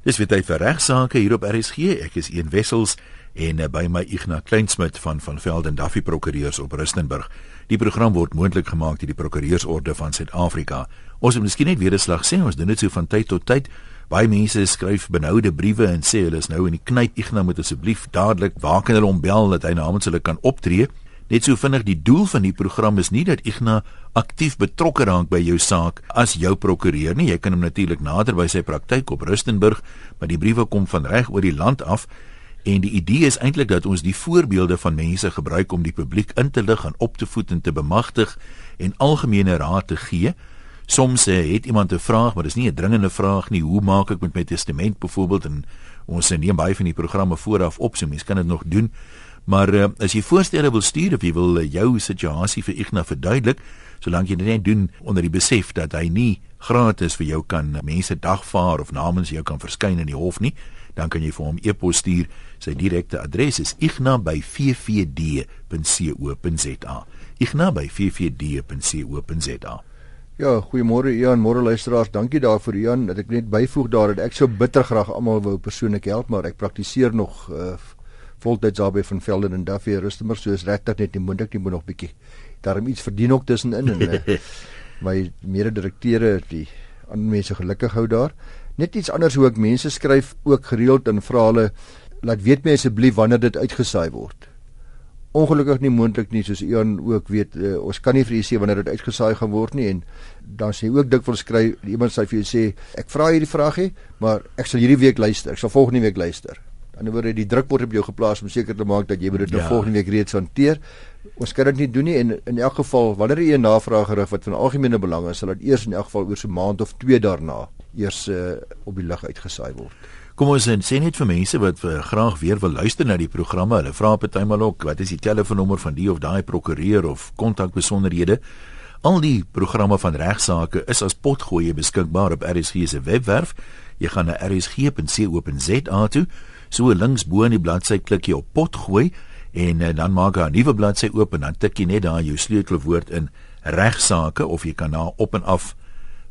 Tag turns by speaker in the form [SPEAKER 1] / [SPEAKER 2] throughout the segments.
[SPEAKER 1] Dis weer tyd vir regsaake hier op RSG. Ek is Een Wessels en uh, by my Ignas Kleinsmid van van Velden Duffy Prokureurs op Rustenburg. Die program word moontlik gemaak deur die Prokureursorde van Suid-Afrika. Ons moet miskien net weer 'n slag sê, ons doen dit so van tyd tot tyd. Baie mense skryf benoude briewe en sê hulle is nou in die knyp. Ignas moet asseblief dadelik waar kan hulle hom bel dat hy namens hulle kan optree? Net so vinnig die doel van die program is nie dat Ignas aktief betrokke raak by jou saak as jou prokureur nie. Jy kan hom natuurlik nader by sy praktyk op Rustenburg, maar die briewe kom van reg oor die land af en die idee is eintlik dat ons die voorbeelde van mense gebruik om die publiek in te lig en op te voed en te bemagtig en algemene raad te gee. Soms uh, het iemand 'n vraag, maar dis nie 'n dringende vraag nie. Hoe maak ek met my testament byvoorbeeld en ons neem baie van die programme vooraf op, so mense kan dit nog doen. Maar uh, as jy voorstelle wil stuur of jy wil uh, jou situasie vir Ignas verduidelik, solank jy dit net doen onder die besef dat hy nie gratis vir jou kan uh, mense dagvaar of namens jou kan verskyn in die hof nie, dan kan jy vir hom e-pos stuur. Sy direkte adres is igna@ffd.co.za. igna@ffd.co.za.
[SPEAKER 2] Ja, goeiemôre Ian, môre luisteraars. Dankie daarvoor Ian dat ek net byvoeg daar dat ek so bitter graag almal wou persoonlik help, maar ek praktiseer nog uh, voltyds daar by van Velden en Duffy Rustenburg, so is regtig net nie moontlik nie, moet nog bietjie daarom iets verdien ook tussenin en uh, my mede-direkteure die ander mense gelukkig hou daar. Net iets anders hoe ek mense skryf ook gereeld en vra hulle laat weet my asseblief wanneer dit uitgesaai word. Ongelukkig nie moontlik nie soos Ian ook weet uh, ons kan nie vir u sê wanneer dit uitgesaai gaan word nie en dan sê ook dikwels skryf iemand sê vir jou sê ek vra hierdie vraagie maar ek sal hierdie week luister ek sal volgende week luister aan die woorde die druk word op jou geplaas om seker te maak dat jy dit nou ja. volgende week reeds hanteer. Ons kan dit nie doen nie en in elk geval wanneer jy 'n navraag gerig wat van algemene belang is, sal dit eers in elk geval oor so 'n maand of 2 daarna eers uh, op die lig uitgesaai word.
[SPEAKER 1] Kom ons sê, sê net vir mense wat uh, graag weer wil luister na die programme, hulle vra partymal ook, wat is die telefoonnommer van die of daai prokureur of kontakbesonderhede? Al die programme van regsaake is as potgoeie beskikbaar op RSG se webwerf. Jy gaan na rsg.co.za toe so links bo in die bladsy klik jy op pot gooi en uh, dan maak hy 'n nuwe bladsy oop en dan tik jy net daar jou sleutelwoord in regsaake of jy kan na op en af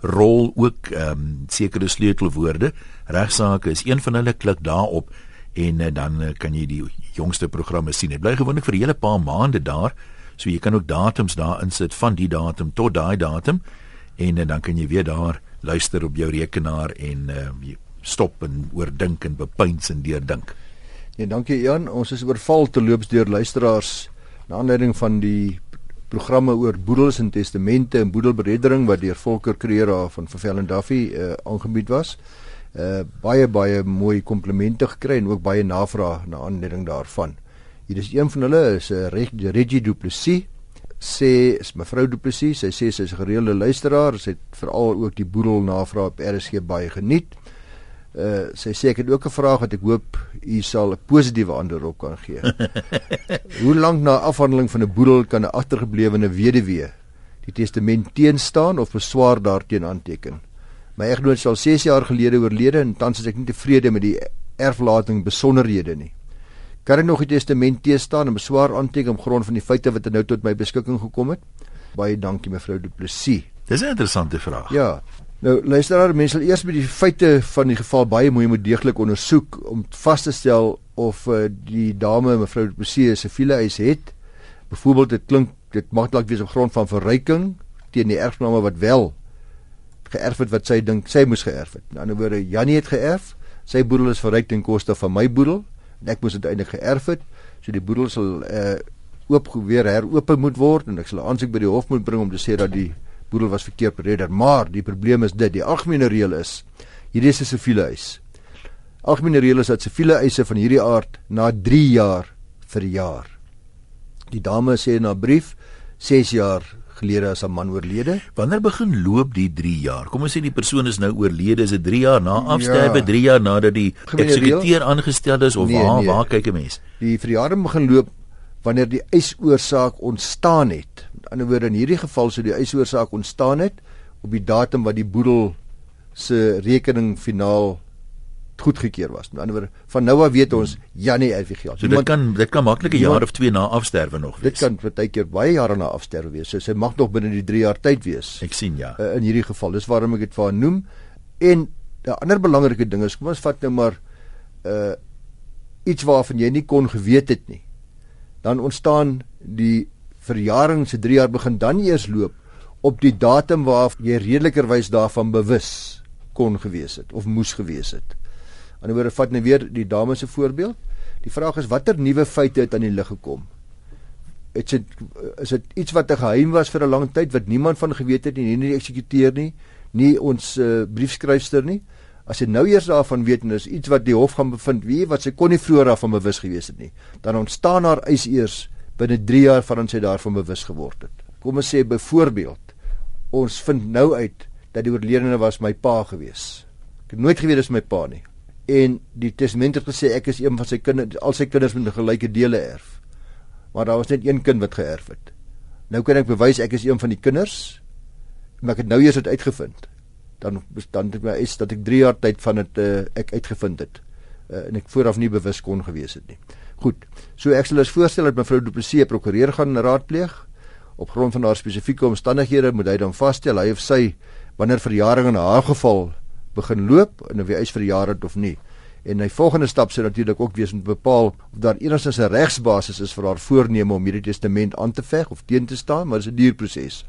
[SPEAKER 1] rol ook ehm um, sekere sleutelwoorde. Regsaake is een van hulle klik daarop en uh, dan uh, kan jy die jongste programme sien. Dit bly gewoonlik vir 'n hele paar maande daar so jy kan ook datums daar insit van die datum tot daai datum en uh, dan kan jy weer daar luister op jou rekenaar en uh, stop en oordink en bepeins en deurdink.
[SPEAKER 2] Nee, dankie Jan. Ons is oorval te loops deur luisteraars na aanleiding van die programme oor boedels en testamente en boedelberedering wat deur Volker Creera van Vervel en Duffy uh, aangebied was. Uh baie baie mooi komplimente gekry en ook baie navraag na aanleiding daarvan. Hier is een van hulle is uh, eh, Reggie Du Plessis sê is mevrou Du Plessis, sy sê sy is 'n gereelde luisteraar, sy het veral ook die boedel navraag op RSG baie geniet. Uh sy sê ek het ook 'n vraag wat ek hoop u sal 'n positiewe antwoord op kan gee. Hoe lank na afhandeling van 'n boedel kan 'n agtergeblewene weduwee die testament teenstaan of beswaar daarteen aanteken? My egnoot sal 6 jaar gelede oorlede en tans is ek nie tevrede met die erflating besonderhede nie. Kan ek nog die testament teenstaan en beswaar aanteken op grond van die feite wat er nou tot my beskikking gekom het? Baie dankie mevrou Du Plessis.
[SPEAKER 1] Dis 'n interessante vraag.
[SPEAKER 2] Ja, Nou luisteraar, mense sal eers met die feite van die geval baie mooi moet deeglik ondersoek om vas te stel of uh, die dame mevrou Bosie se siviele eis het. Byvoorbeeld dit klink dit mag dalk wees op grond van verryking teen die erfgename wat wel geërf het wat sy dink sy moes geërf het. In ander woorde, Jannie het geërf, sy boedel is verryk ten koste van my boedel en ek moes dit eintlik geërf het. So die boedel sal uh oop weer heropen moet word en ek sal aansoek by die hof moet bring om te sê dat die boedel was verkeerd bereder, maar die probleem is dit, die algemene reël is hierdie is 'n siviele eis. Algemene reël is dat siviele eise van hierdie aard na 3 jaar verjaar. Die dame sê in haar brief 6 jaar gelede as 'n man oorlede.
[SPEAKER 1] Wanneer begin loop die 3 jaar? Kom ons sê die persoon is nou oorlede, is dit 3 jaar na afsterwe, 3 ja. jaar nadat die eksekuteur aangestel is of nee, waar nee. waar kyk 'n mens?
[SPEAKER 2] Die verjaring begin loop wanneer die eisoorsaak ontstaan het ander woorde in hierdie geval sou die eisoorsaak ontstaan het op die datum wat die boedel se rekening finaal goedgekeur was. Met ander woorde, van nou af weet ons Janie het wie geld.
[SPEAKER 1] So dit kan dit kan maklik 'n jaar of 2 na afsterwe nog
[SPEAKER 2] wees. Dit kan partykeer baie jare na afsterwe wees. So sy mag nog binne die 3 jaar tyd wees.
[SPEAKER 1] Ek sien ja.
[SPEAKER 2] Uh, in hierdie geval, dis waarom ek dit vir haar noem en 'n ander belangrike ding is kom ons vat nou maar uh iets waarvan jy nie kon geweet het nie. Dan ontstaan die verjaring se 3 jaar begin dan eers loop op die datum waar jy redelikerwys daarvan bewus kon gewees het of moes gewees het. Aan die ander vat nou weer die dame se voorbeeld. Die vraag is watter nuwe feite het aan die lig gekom? Dit is is dit iets wat 'n geheim was vir 'n lang tyd wat niemand van geweet het nie, nie die eksekuteur nie, nie ons uh, briefskryfster nie. As jy nou eers daarvan weet en dis iets wat die hof gaan bevind, wie wat sy kon nie vroeër daarvan bewus gewees het nie, dan ontstaan haar eis eers binne 3 jaar vandat sy daarvan bewus geword het. Kom ons sê byvoorbeeld, ons vind nou uit dat die oorledene was my pa gewees. Ek het nooit geweet dis my pa nie. En die testament het gesê ek is een van sy kinders, al sy kinders moet gelyke dele erf maar daar was net een kind wat geërf het. Nou kan ek bewys ek is een van die kinders, maar ek het nou eers dit uitgevind. Dan dan het my is dat ek 3 jaar tyd van dit uh, ek uitgevind het uh, en ek vooraf nie bewus kon gewees het nie. Goed. So ek sal as voorstel dat mevrou Du Plessis prokureur gaan raadpleeg op grond van haar spesifieke omstandighede moet hy dan vasstel hy of sy wanneer verjaring in haar geval begin loop en of hy eis vir jare of nie. En my volgende stap sou natuurlik ook wees om te bepaal of daar enigstens 'n regsbasis is vir haar voorneme om hierdie testament aan te veg of teen te staan, maar dit is 'n duur proses.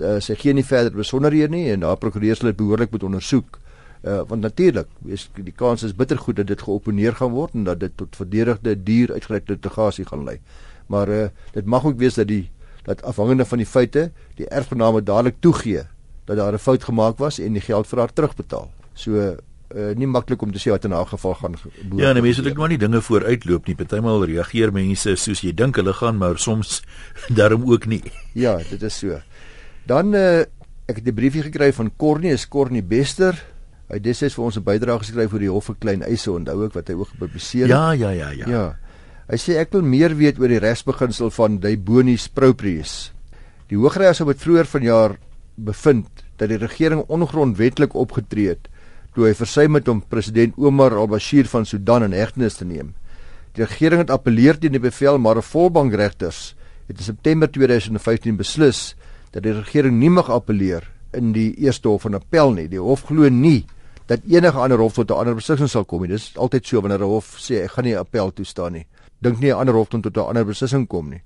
[SPEAKER 2] Uh, sy gee nie verder besonderhede nie en haar prokureur sal dit behoorlik moet ondersoek. Uh, want natuurlik is die kans is bitter goed dat dit geoponeer gaan word en dat dit tot verdedigde duur uitgerekte litigasie gaan lei. Maar uh, dit mag ook wees dat die dat afhangende van die feite die erfgename dadelik toegee dat daar 'n fout gemaak was en die geld vir haar terugbetaal. So uh, nie maklik om te sê wat in 'n geval gaan
[SPEAKER 1] gebeur. Ja, nee, mense moet ook maar nie dinge vooruitloop nie. Partymal reageer mense soos jy dink hulle gaan, maar soms daarom ook nie.
[SPEAKER 2] Ja, dit is so. Dan uh, ek het 'n briefie gekry van Cornie, is Cornie Bester. Hy het destyds vir ons 'n bydrae geskryf oor die hof vir klein eise, onthou ek wat hy ook gepubliseer het.
[SPEAKER 1] Ja, ja, ja, ja.
[SPEAKER 2] Ja. Hy sê ek wil meer weet oor die regsbeginsel van die bonis proprius. Die Hooggeregs het vroeër vanjaar bevind dat die regering ongrondwettig opgetree het toe hy versuim het om president Omar al-Bashir van Sudan in hegtenis te neem. Die regering het appeleer teen die bevel, maar 'n volbankregters het in September 2015 beslis dat die regering nie mag appeleer in die eerste hof van appel nie. Die hof glo nie dat enige ander hof tot 'n ander beslissing sal kom nie. Dis altyd so wanneer 'n hof sê ek gaan nie appel toestaan nie. Dink nie 'n ander hof tot 'n ander beslissing kom nie.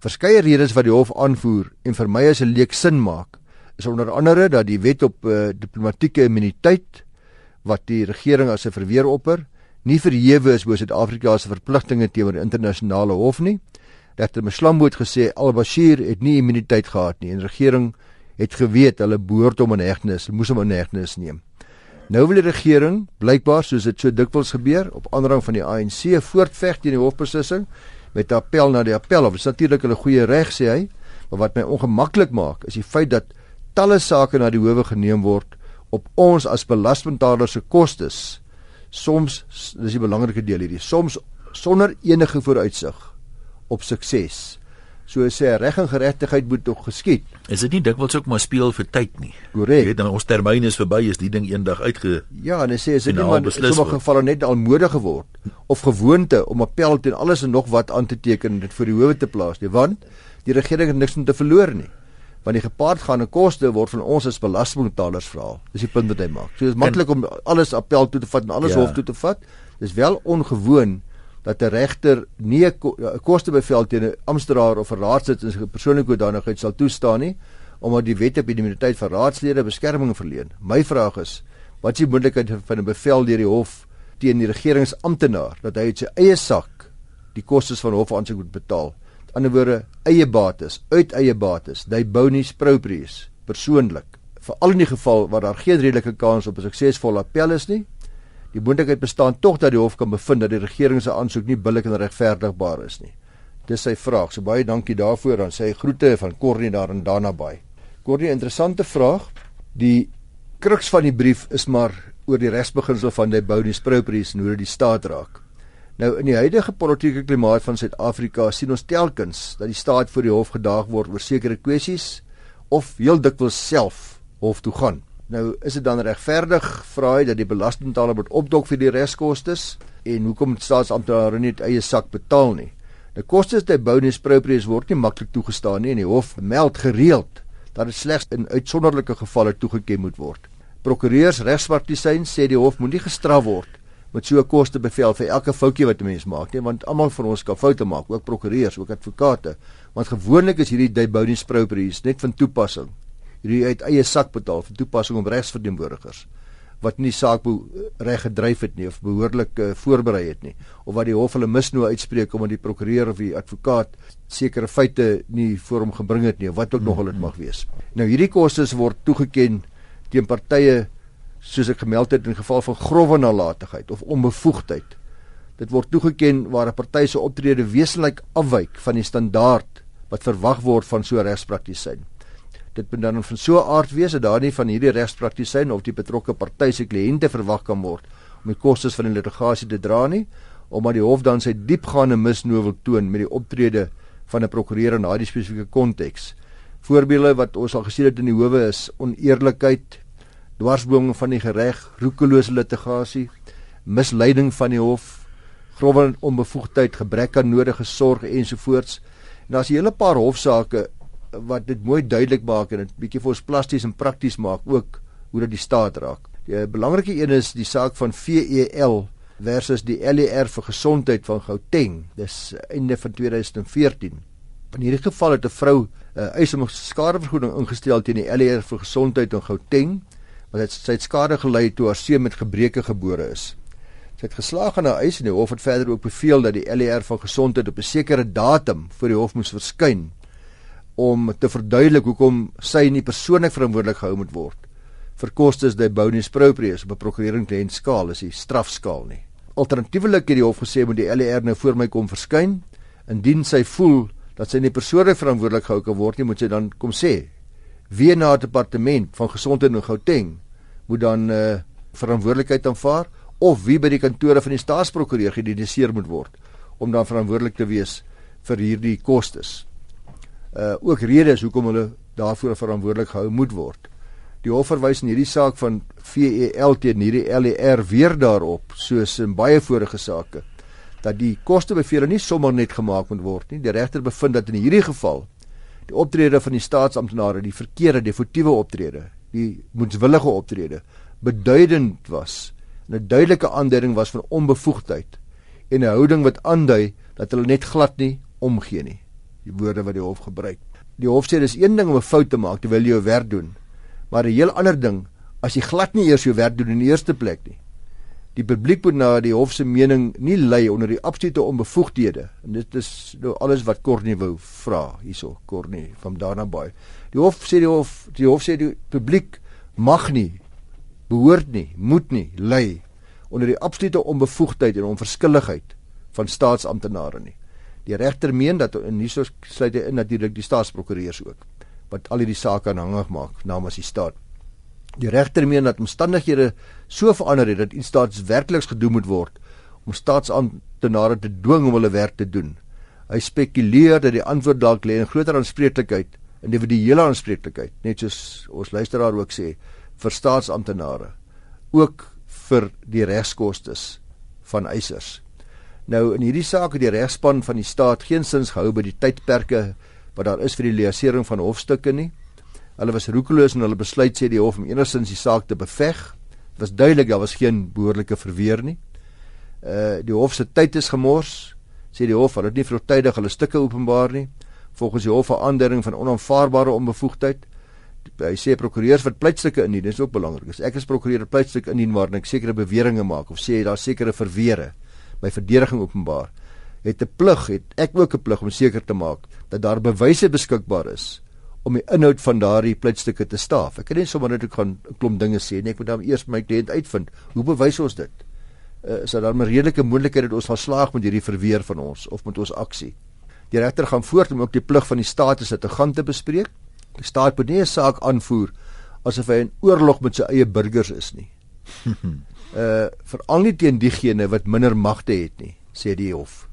[SPEAKER 2] Verskeie redes wat die hof aanvoer en vir my as 'n leek sin maak, is onder andere dat die wet op uh, diplomatieke immuniteit wat die regering as 'n verweer opper, nie verhewe is bo Suid-Afrika se verpligtinge teenoor die internasionale hof nie. Regter Mslambo het gesê Al-Bashir het nie immuniteit gehad nie en die regering het geweet hulle behoort hom in hegtenis, moes hom in hegtenis neem. Nou wil die regering, blykbaar soos dit so dikwels gebeur, op aandrang van die ANC voortveg teen die hofbeslissing met appel na die appel. Dit is natuurlik 'n goeie reg sê hy, maar wat my ongemaklik maak is die feit dat talle sake na die howe geneem word op ons as belastingbetalers se kostes soms dis die belangrike deel hierdie soms sonder enige vooruitsig op sukses. So sê reg en geregtigheid moet tog geskied.
[SPEAKER 1] Is dit nie dikwels ook maar speel vir tyd nie?
[SPEAKER 2] Korrek.
[SPEAKER 1] Jy weet dan ons termyn is verby is die ding eendag uitge
[SPEAKER 2] Ja, en hy sê as dit nie maar in sommige gevalle net almoedig geword of gewoonte om appel teen alles en nog wat aan te teken en dit vir die howe te plaas nie, want die regering het niks om te verloor nie want die gepaardgaande koste word van ons as belastingbetalers verhaal. Dis die punt wat hy maak. So dis maklik om alles appel toe te vat en alles ja. hof toe te vat. Dis wel ongewoon dat 'n regter nie 'n kostebevel teen 'n amptenaar of 'n raadslid in sy persoonlike hoedanigheid sal toestaan nie omdat die wet op die immuniteit van raadslede beskerming verleen. My vraag is, wat is die moontlikheid van 'n bevel deur die hof teen die regeringsamptenaar dat hy uit sy eie sak die kostes van hofaansoek moet betaal? ander woorde eie bates, uit eie bates, die bonis proprius persoonlik. Veral in die geval waar daar geen redelike kans op 'n suksesvolle appel is nie, die moontlikheid bestaan tog dat die hof kan bevind dat die regering se aansoek nie billik en regverdigbaar is nie. Dis sy vraag. So baie dankie daarvoor aan sy groete van Corrie daar in Danabay. Corrie, interessante vraag. Die kruks van die brief is maar oor die regsbeginsel van die bonis proprius en hoe dit die staat raak. Nou in die huidige politieke klimaat van Suid-Afrika sien ons telkens dat die staat voor die hof gedaag word oor sekere kwessies of heel dikwels self hof toe gaan. Nou is dit dan regverdig vra hy dat die belastingbetaler moet opdok vir die reskoste en hoekom staatsamptenare nie eie sak betaal nie. Die kostes by bonus proprius word nie maklik toegestaan nie en die hof meld gereeld dat dit slegs in uitsonderlike gevalle toegeken moet word. Prokureurs regspraktisyn sê die hof moenie gestraf word met so 'n kostebevel vir elke foutjie wat 'n mens maak nie, want almal van ons kan foute maak, ook prokureurs, ook advokate. Want gewoonlik is hierdie Dybonius properties net van toepassing. Hierdie uit eie sak betaal vir toepassing om regsverteenwoordigers wat nie saak reg gedryf het nie of behoorlik uh, voorberei het nie of wat die hof hulle misnoo uitspreek omdat die prokureur of die advokaat sekere feite nie voor hom gebring het nie of wat ook nog al dit mag wees. Nou hierdie kostes word toegeken teen partye soos ek gemeld het in geval van grove nalatigheid of onbevoegdheid. Dit word toegeken waar 'n party se optrede wesentlik afwyk van die standaard wat verwag word van so 'n regspraktisyn. Dit moet dan van so 'n aard wees dat daar nie van hierdie regspraktisyn of die betrokke party se kliënte verwag kan word om die kostes van die litigasie te dra nie, omdat die hof dan sy diepgaande misnoo wil toon met die optrede van 'n prokureur in daardie spesifieke konteks. Voorbeelde wat ons al gesien het in die howe is oneerlikheid, dwarsbome van die gereg, roekelose litigasie, misleiding van die hof, grove onbevoegdheid, gebrek aan nodige sorg ensovoorts. En daar's 'n hele paar hofsaake wat dit mooi duidelik maak en dit bietjie vir ons plasties en prakties maak ook hoe dit die staat raak. Die belangrike een is die saak van VEL versus die LER vir gesondheid van Gauteng. Dis einde van 2014. In hierdie geval het 'n vrou 'n uh, eis om skadevergoeding ingestel teen die LER vir gesondheid in Gauteng want dit sy het skade gelei toe haar seun met gebreke gebore is. Sy het geslaag in haar eis en die hof het verder ook beveel dat die LER van gesondheid op 'n sekere datum voor die hof moes verskyn om te verduidelik hoekom sy nie persoonlik verantwoordelik gehou moet word vir kostes by bonus proprius op 'n prokurering kliënt skaal is die strafskaal nie. Alternatiefelik het die hof gesê moet die LER nou voor my kom verskyn indien sy voel dat sy nie persoonlik verantwoordelik gehou kan word nie, moet sy dan kom sê wie na departement van gesondheid in Gauteng moet dan uh, verantwoordelikheid aanvaar of wie by die kantore van die staatsprokureur geïdentifiseer moet word om dan verantwoordelik te wees vir hierdie kostes. Uh ook redes hoekom hulle daarvoor verantwoordelik gehou moet word. Die hof verwys in hierdie saak van VEL teen hierdie LER weer daarop soos in baie vorige sake dat die kostebevele nie sommer net gemaak moet word nie. Die regter bevind dat in hierdie geval die optrede van die staatsamptenare, die verkeerde definitiewe optrede, die moedswillige optrede beduidend was. 'n duidelike aanduiding was van onbevoegdheid en 'n houding wat aandui dat hulle net glad nie omgee nie. Die woorde wat die hof gebruik. Die hof sê dis een ding om 'n fout te maak terwyl jy jou werk doen, maar 'n heel ander ding as jy glad nie eers jou werk doen in die eerste plek nie. Die publiek moet na die hof se mening nie lei onder die absolute onbevoegdhede. En dit is nou alles wat Cornie wou vra hierso Cornie van daarna baie die hof sê die hof die hof sê die publiek mag nie behoort nie moet nie lei onder die absolute onbevoegdheid en onverskilligheid van staatsamptenare nie die regter meen dat in hierso sluit hy in natuurlik die staatsprokureurs ook wat al hierdie sake aanhangig maak namens die staat Die regter meen dat omstandighede so verander het dat iets staatswerkliks gedoen moet word om staatsamptenare te dwing om hulle werk te doen. Hy spekuleer dat die antwoord dalk lê in groter aanspreeklikheid, individuele aanspreeklikheid, net soos ons luisteraar ook sê, vir staatsamptenare, ook vir die regskoste van eisers. Nou in hierdie saak het die regspan van die staat geen sins gehou by die tydperke wat daar is vir die leasering van hofstukke nie. Hulle was roekeloos en hulle besluit sê die hof om enigstens die saak te beveg. Dit was duidelik daar was geen behoorlike verweer nie. Uh die hof se tyd is gemors, sê die hof, hulle het nie vroegtydig hulle stukke openbaar nie. Volgens die hof 'n aandering van onaanvaarbare onbevoegdheid. Hy sê prokureurs wat pleitstukke indien, dis ook belangrik. As ek as prokureur pleitstuk indien waarin ek sekere beweringe maak of sê daar sekere verweere by verdediging openbaar, het 'n plig, het ek ook 'n plig om seker te maak dat daar bewyse beskikbaar is om die inhoud van daardie pleitstukke te staaf. Ek kan nie sommer net ek gaan 'n klomp dinge sê nie. Ek moet dan eers my kliënt uitvind. Hoe bewys ons dit? Uh, is daar 'n redelike moontlikheid dat ons gaan slaag met hierdie verweer van ons of met ons aksie? Die regter gaan voort om ook die plig van die staat te gaan te bespreek. Die staat moet nie 'n saak aanvoer asof hy in oorlog met sy eie burgers is nie. Uh veral nie teen diegene wat minder magte het nie, sê die hof.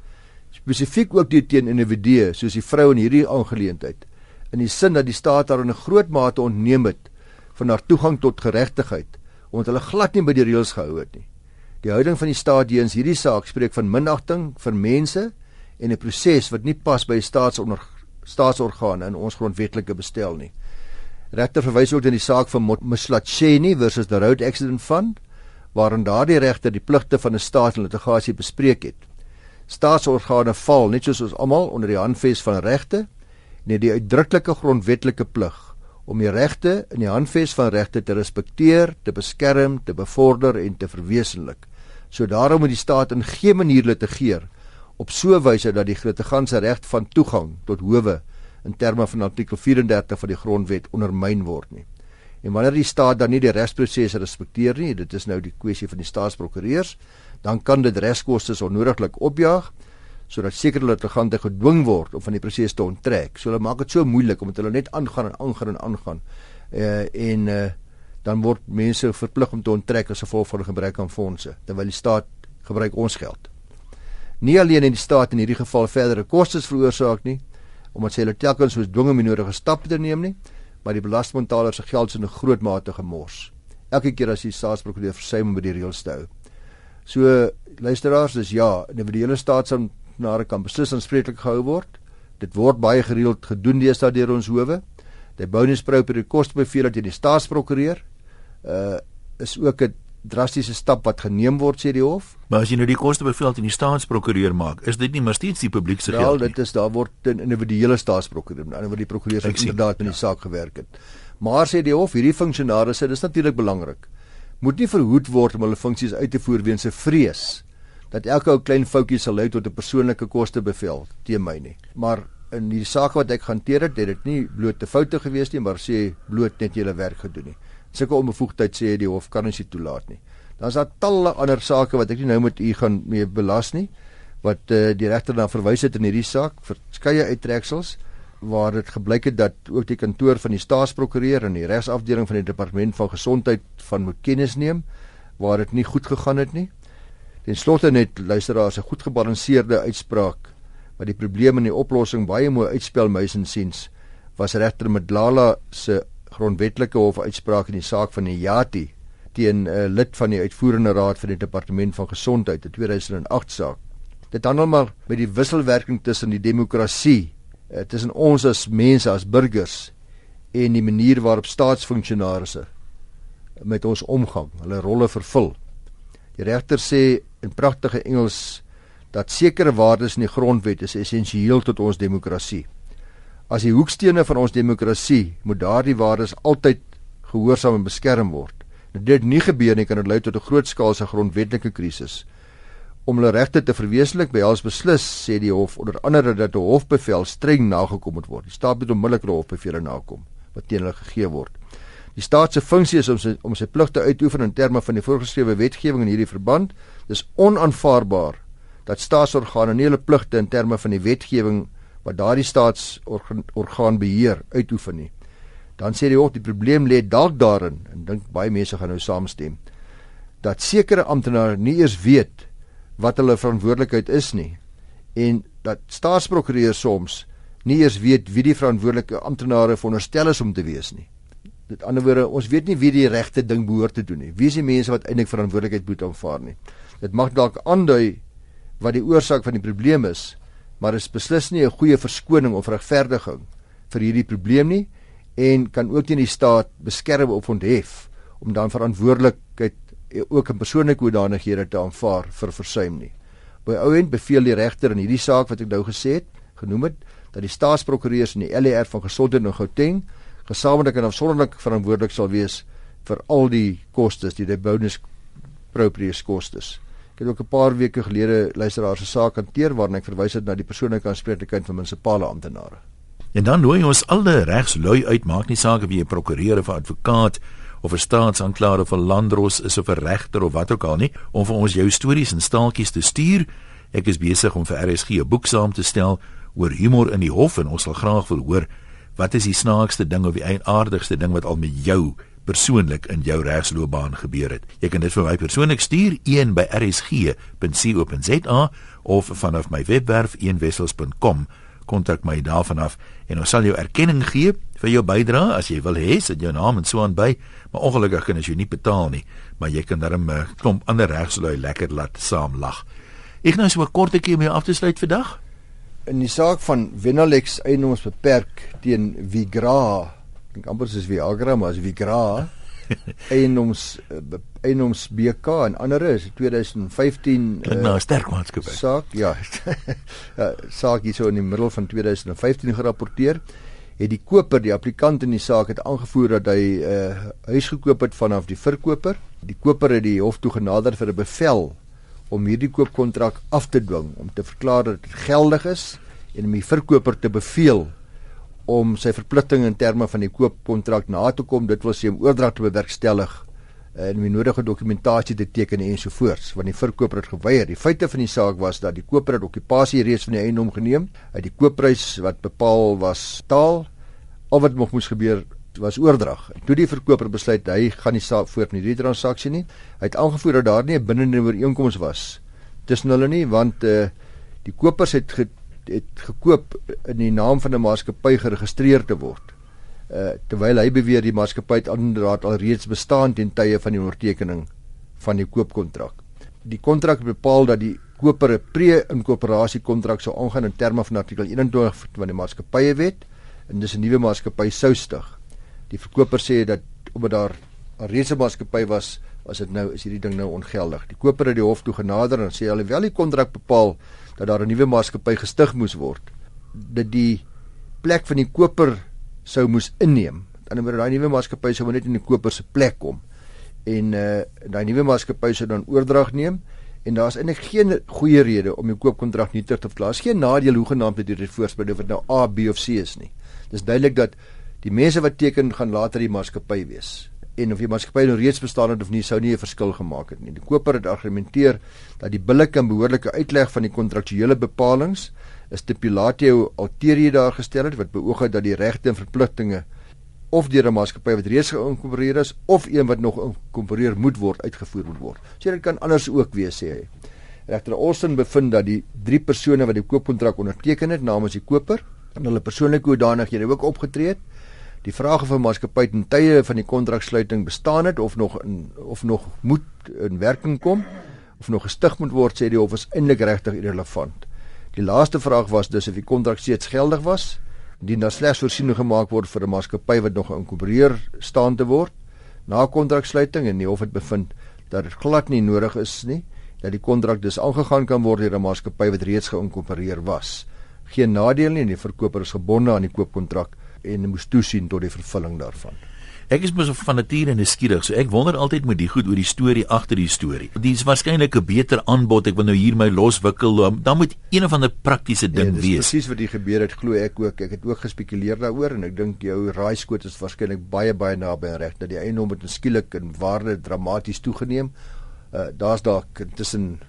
[SPEAKER 2] Spesifiek ook die teen individue soos die vrou in hierdie aangeleentheid in die sin dat die staat haar in 'n groot mate ontneem het van haar toegang tot geregtigheid omdat hulle glad nie by die reëls gehou het nie. Die houding van die staat teenoor hierdie saak spreek van minagting vir mense en 'n proses wat nie pas by staatsonder staatsorgane in ons grondwetlike bestel nie. Regter verwys ook na die saak van Mslatsheni versus the Road Accident Fund waarin daardie regter die pligte van 'n staat in litigasie bespreek het. Staatsorgane val net soos ons almal onder die handves van regte en het die uitdruklike grondwetlike plig om die regte in die handves van regte te respekteer, te beskerm, te bevorder en te verwesenlik. So daarom moet die staat in geen manier litigeer op so 'n wyse dat die litiganse reg van toegang tot howe in terme van artikel 34 van die grondwet ondermyn word nie. En wanneer die staat dan nie die regsproses respekteer nie, dit is nou die kwessie van die staatsprokureurs, dan kan dit regskoste onnodiglik opjaag sodat sekere litigante gedwing word om van die proses te onttrek. So hulle maak dit so moeilik omdat hulle net aangaan en aangaan en aangaan. Uh en uh dan word mense verplig om te onttrek as gevolg van gebrek aan fondse terwyl die staat gebruik ons geld. Nie alleen in die staat in hierdie geval verdere kostes veroorsaak nie omdat sy hulle telkens soos dwinge minodige stappe te neem nie, maar die belastingbetaler se geld is in 'n groot mate gemors. Elke keer as die staatsprokureur versuim om by die reëls te hou. So luisteraars, dis ja, individuele staatsamptenare kan beslis aanspreeklik gehou word. Dit word baie gereeld gedoen deesdae deur ons howe. Die bonus pro per die kostebeveel teen die staatsprokureur uh is ook 'n drastiese stap wat geneem word sê die hof.
[SPEAKER 1] Maar as jy nou die kostebeveel teen die staatsprokureur maak, is dit nie maar steeds die publiek se geld
[SPEAKER 2] nie. Wel, dit is daar word 'n individuele staatsprokureur, aan die wat die prokureur se inderdaad in die ja. saak gewerk het. Maar sê die hof, hierdie funksionarisse, dis natuurlik belangrik. Moet nie verhoed word om hulle funksies uit te voer weens 'n vrees dat elke ou klein foutjie sal lei tot 'n persoonlike kostebeveel teen my nie. Maar in die saak wat ek hanteer het, het dit nie bloot te foute gewees nie, maar sê bloot net julle werk gedoen nie sulke onbevoegdheid sê die hof kan ons nie toelaat nie. Dan is daar talle ander sake wat ek nie nou met u gaan mee belas nie wat uh, die regter dan verwys het in hierdie saak verskeie uittreksels waar dit gebleik het dat ook die kantoor van die staatsprokureur en die regsafdeling van die departement van gesondheid van moet kennis neem waar dit nie goed gegaan het nie. Ten slotte net luisteraars 'n goed gebalanseerde uitspraak wat die probleem en die oplossing baie mooi uitspel mys en siens was regter Medlala se grondwetlike hof uitspraak in die saak van die Yati teen 'n uh, lid van die uitvoerende raad van die departement van gesondheid in 2008 saak. Dit handel maar met die wisselwerking tussen die demokrasie, uh, tussen ons as mense as burgers en die manier waarop staatsfunksionarisse met ons omgang, hulle rolle vervul. Die regter sê in pragtige Engels dat sekere waardes in die grondwet is essensieel tot ons demokrasie as die hoekstene van ons demokrasie moet daardie waardes altyd gehoorsaam en beskerm word. Dit nie gebeur nie kan dit lei tot 'n grootskaalse grondwetlike krisis. Om hulle regte te verwesenlik by alles beslis sê die hof onder andere dat 'n hofbevel streng nagekom moet word. Die staat moet onmiddellik die hofbevele nakom wat teen hulle gegee word. Die staat se funksie is om sy om sy pligte uitoefen in terme van die voorgeskrewe wetgewing in hierdie verband. Dis onaanvaarbaar dat staatsorgane nie hulle pligte in terme van die wetgewing wat daardie staatsorgaan beheer uitoefen nie. Dan sê die hof die probleem lê dalk daarin en dink baie mense gaan nou saamstem dat sekere amptenare nie eers weet wat hulle verantwoordelikheid is nie en dat staatsprokureurs soms nie eers weet wie die verantwoordelike amptenare veronderstel is om te wees nie. Met ander woorde, ons weet nie wie die regte ding behoort te doen nie. Wie is die mense wat eintlik verantwoordelikheid moet aanvaar nie? Dit mag dalk aandui wat die oorsaak van die probleem is, maar is beslis nie 'n goeie verskoning of regverdiging vir hierdie probleem nie en kan ook teen die staat beskerm of onthef om dan verantwoordelikheid ook in persoonlike hoedanighede te aanvaar vir versuim nie. By ouend beveel die regter in hierdie saak wat ek nou gesê het, genoem het dat die staatsprokureurs in die LER van gesondheid in Gauteng gesamentlik en afsonderlik verantwoordelik sal wees vir al die kostes, die bonus proprius kostes. Ek het ook 'n paar weke gelede luisteraars se saak hanteer waarin ek verwys het na die persoonlike aanspreeklikheid van munisipale amptenare.
[SPEAKER 1] En dan nooi ons alle regslui uit, maak nie saak of jy 'n prokureur of advokaat of 'n staatsanklaer of 'n landdros is of 'n regter of wat ook al nie, om vir ons jou stories en staaltjies te stuur. Ek is besig om vir RSG 'n boek saam te stel oor humor in die hof en ons sal graag wil hoor wat is die snaakste ding of die eienaardigste ding wat al met jou persoonlik in jou regsloopbaan gebeur het. Jy kan dit vir my persoonlik stuur een by rsg.co.za of vanaf my webwerf eenwessels.com kontak my daarvan af en ons sal jou erkenning gee vir jou bydrae as jy wil hê sit jou naam en so aan by maar ongelukkig kan jy nie betaal nie maar jy kan darm 'n uh, klomp ander regslui lekker laat saam lag ek nou so 'n kortetjie om jou af te sluit vandag
[SPEAKER 2] in die saak van Wenalex eienoms beperk teen Vigra dink amper soos Viagra, maar as Vigra eienoms uh, eienoms BK en ander is 2015
[SPEAKER 1] uh, nou 'n sterk maatskappy.
[SPEAKER 2] Saak, ja. ja saak hier so in die middel van 2015 gerapporteer het die koper, die applikant in die saak het aangevoer dat hy 'n uh, huis gekoop het vanaf die verkoper. Die koper het die hof toe genader vir 'n bevel om hierdie koopkontrak af te dwing om te verklaar dat dit geldig is en om die verkoper te beveel om sy verpligtinge in terme van die koopkontrak na te kom. Dit wil sê om oordrag te bewerkstellig eh, en die nodige dokumentasie te teken ensovoorts want die verkoper het geweier. Die feite van die saak was dat die koper het okupasie reeds van die eiendom geneem. Uit die koopprys wat bepaal was taal al wat moes gebeur was oordrag. Toe die verkoper besluit hy gaan nie saak voort met hierdie transaksie nie. Hy het aangevoer dat daar nie 'n bindende ooreenkoms was tussen hulle nie want uh, die kopers het het gekoop in die naam van 'n maatskappy geregistreer te word. Uh terwyl hy beweer die maatskappy het inderdaad al reeds bestaan ten tye van die ondertekening van die koopkontrak. Die kontrak bepaal dat die koper 'n pre-inkorporasie kontrak sou aangaan in terme van artikel 21 van die maatskappye-wet en dis 'n nuwe maatskappy sou stig. Die verkoper sê dat omdat daar reeds 'n maatskappy was, was dit nou is hierdie ding nou ongeldig. Die koper het die hof toe genader en sê alhoewel die kontrak bepaal dat daar 'n nuwe maatskappy gestig moes word, dat die plek van die koper sou moes inneem. Dan moet daai nuwe maatskappy sou net in die koper se plek kom en uh daai nuwe maatskappy sou dan oordrag neem en daar's eintlik geen goeie rede om die koopkontrak nie ter te verklaar. Daar's geen nadeel hoegenaamd dat dit voorspel of dit nou A, B of C is nie. Dis duidelik dat die mense wat teken gaan later die maatskappy wees. En of die maatskappy nou reeds bestaan het of nie, sou nie 'n verskil gemaak het nie. Die koper het argumenteer dat die billike en behoorlike uitleg van die kontraktuele bepalinge is stipulatio alterie daar gestel het wat beoog het dat die regte en verpligtinge of deur 'n maatskappy wat reeds geïnkorporeer is of een wat nog geïnkorporeer moet word uitgevoer moet word. So dit kan anders ook wees sê hy. Regter Olsen bevind dat die drie persone wat die koopkontrak onderteken het namens die koper en hulle persoonlike hoedanighede ook opgetree het. Die vraag of 'n maatskappy ten tye van die kontraksluiting bestaan het of nog in of nog moet in werking kom of nog gestig moet word sê die hof is eintlik regtig irrelevant. Die laaste vraag was dus of die kontrak steeds geldig was indien daar slegs voorsiening gemaak word vir 'n maatskappy wat nog geïnkorporeer staan te word na kontraksluiting en die hof het bevind dat dit glad nie nodig is nie dat die kontrak dus aangegaan kan word deur 'n maatskappy wat reeds geïnkorporeer was geen nadeel nie en die verkoper is gebonde aan die koopkontrak en moes toesien tot die vervulling daarvan.
[SPEAKER 1] Ek is mos van nature nuuskierig, so ek wonder altyd met die goed oor die storie agter die storie. Dis waarskynlik 'n beter aanbod. Ek wil nou hier my loswikkel. Dan moet een of ander praktiese ding nee, wees.
[SPEAKER 2] Presies wat hier gebeur het, glo ek ook. Ek het ook gespekuleer daaroor en ek dink jou raaiskoot is waarskynlik baie baie naby reg dat die eiendom het skielik in waarde dramaties toegeneem. Uh, Daar's dalk tussen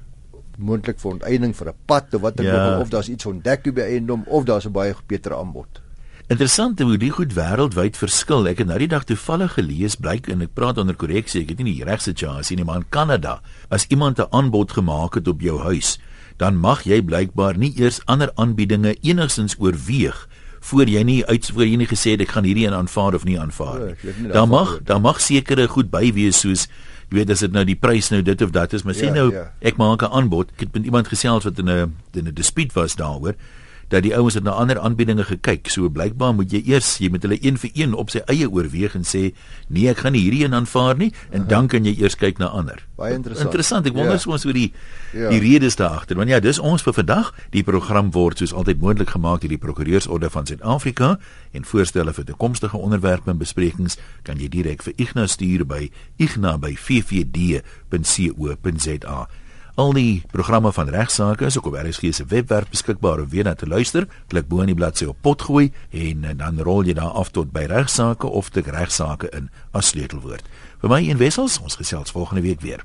[SPEAKER 2] moontlik vir onteiening vir 'n pad of wat ook ja. al of daar's iets ontdek by eiendom of daar's 'n baie beter aanbod.
[SPEAKER 1] Interessant hoe die goed wêreldwyd verskil. Ek het nou die dag toevallig gelees blyk en ek praat onder korreksie, ek het nie die regsituasie nie, maar in Kanada, as iemand 'n aanbod gemaak het op jou huis, dan mag jy blykbaar nie eers ander aanbiedinge enigsins oorweeg voor jy nie uit voor jy nie gesê het ek gaan hierdie een aanvaar of nie aanvaar nie. Ja, daar mag daar mag sekere goed by wees soos jy weet as dit nou die prys nou dit of dat is, maar sê ja, nou ja. ek maak 'n aanbod. Ek het met iemand gesels wat in 'n in 'n dispuut was daaroor dat die ouens het na ander aanbiedinge gekyk. So blykbaar moet jy eers jy met hulle een vir een op sy eie oorweeg en sê nee, ek gaan nie hierdie een aanvaar nie en uh -huh. dan kan jy eers kyk na ander.
[SPEAKER 2] Baie interessant.
[SPEAKER 1] Interessant. Ek wonder ja. soms oor die ja. die redes daar agter. Want ja, dis ons vir vandag. Die program word soos altyd moontlik gemaak deur die Prokureursorde van Suid-Afrika en voorstelle vir toekomstige onderwerpe en besprekings kan jy direk vir Ignas stuur by igna@ffd.co.za. Al die programme van regsaake is ook op RSG se webwerf beskikbaar om weer na te luister. Klik bo in die bladsy op potgooi en eh, dan rol jy daar af tot by regsaake of te regsaake in as sleutelwoord. Vir my en Wessels, ons gesels volgende week weer.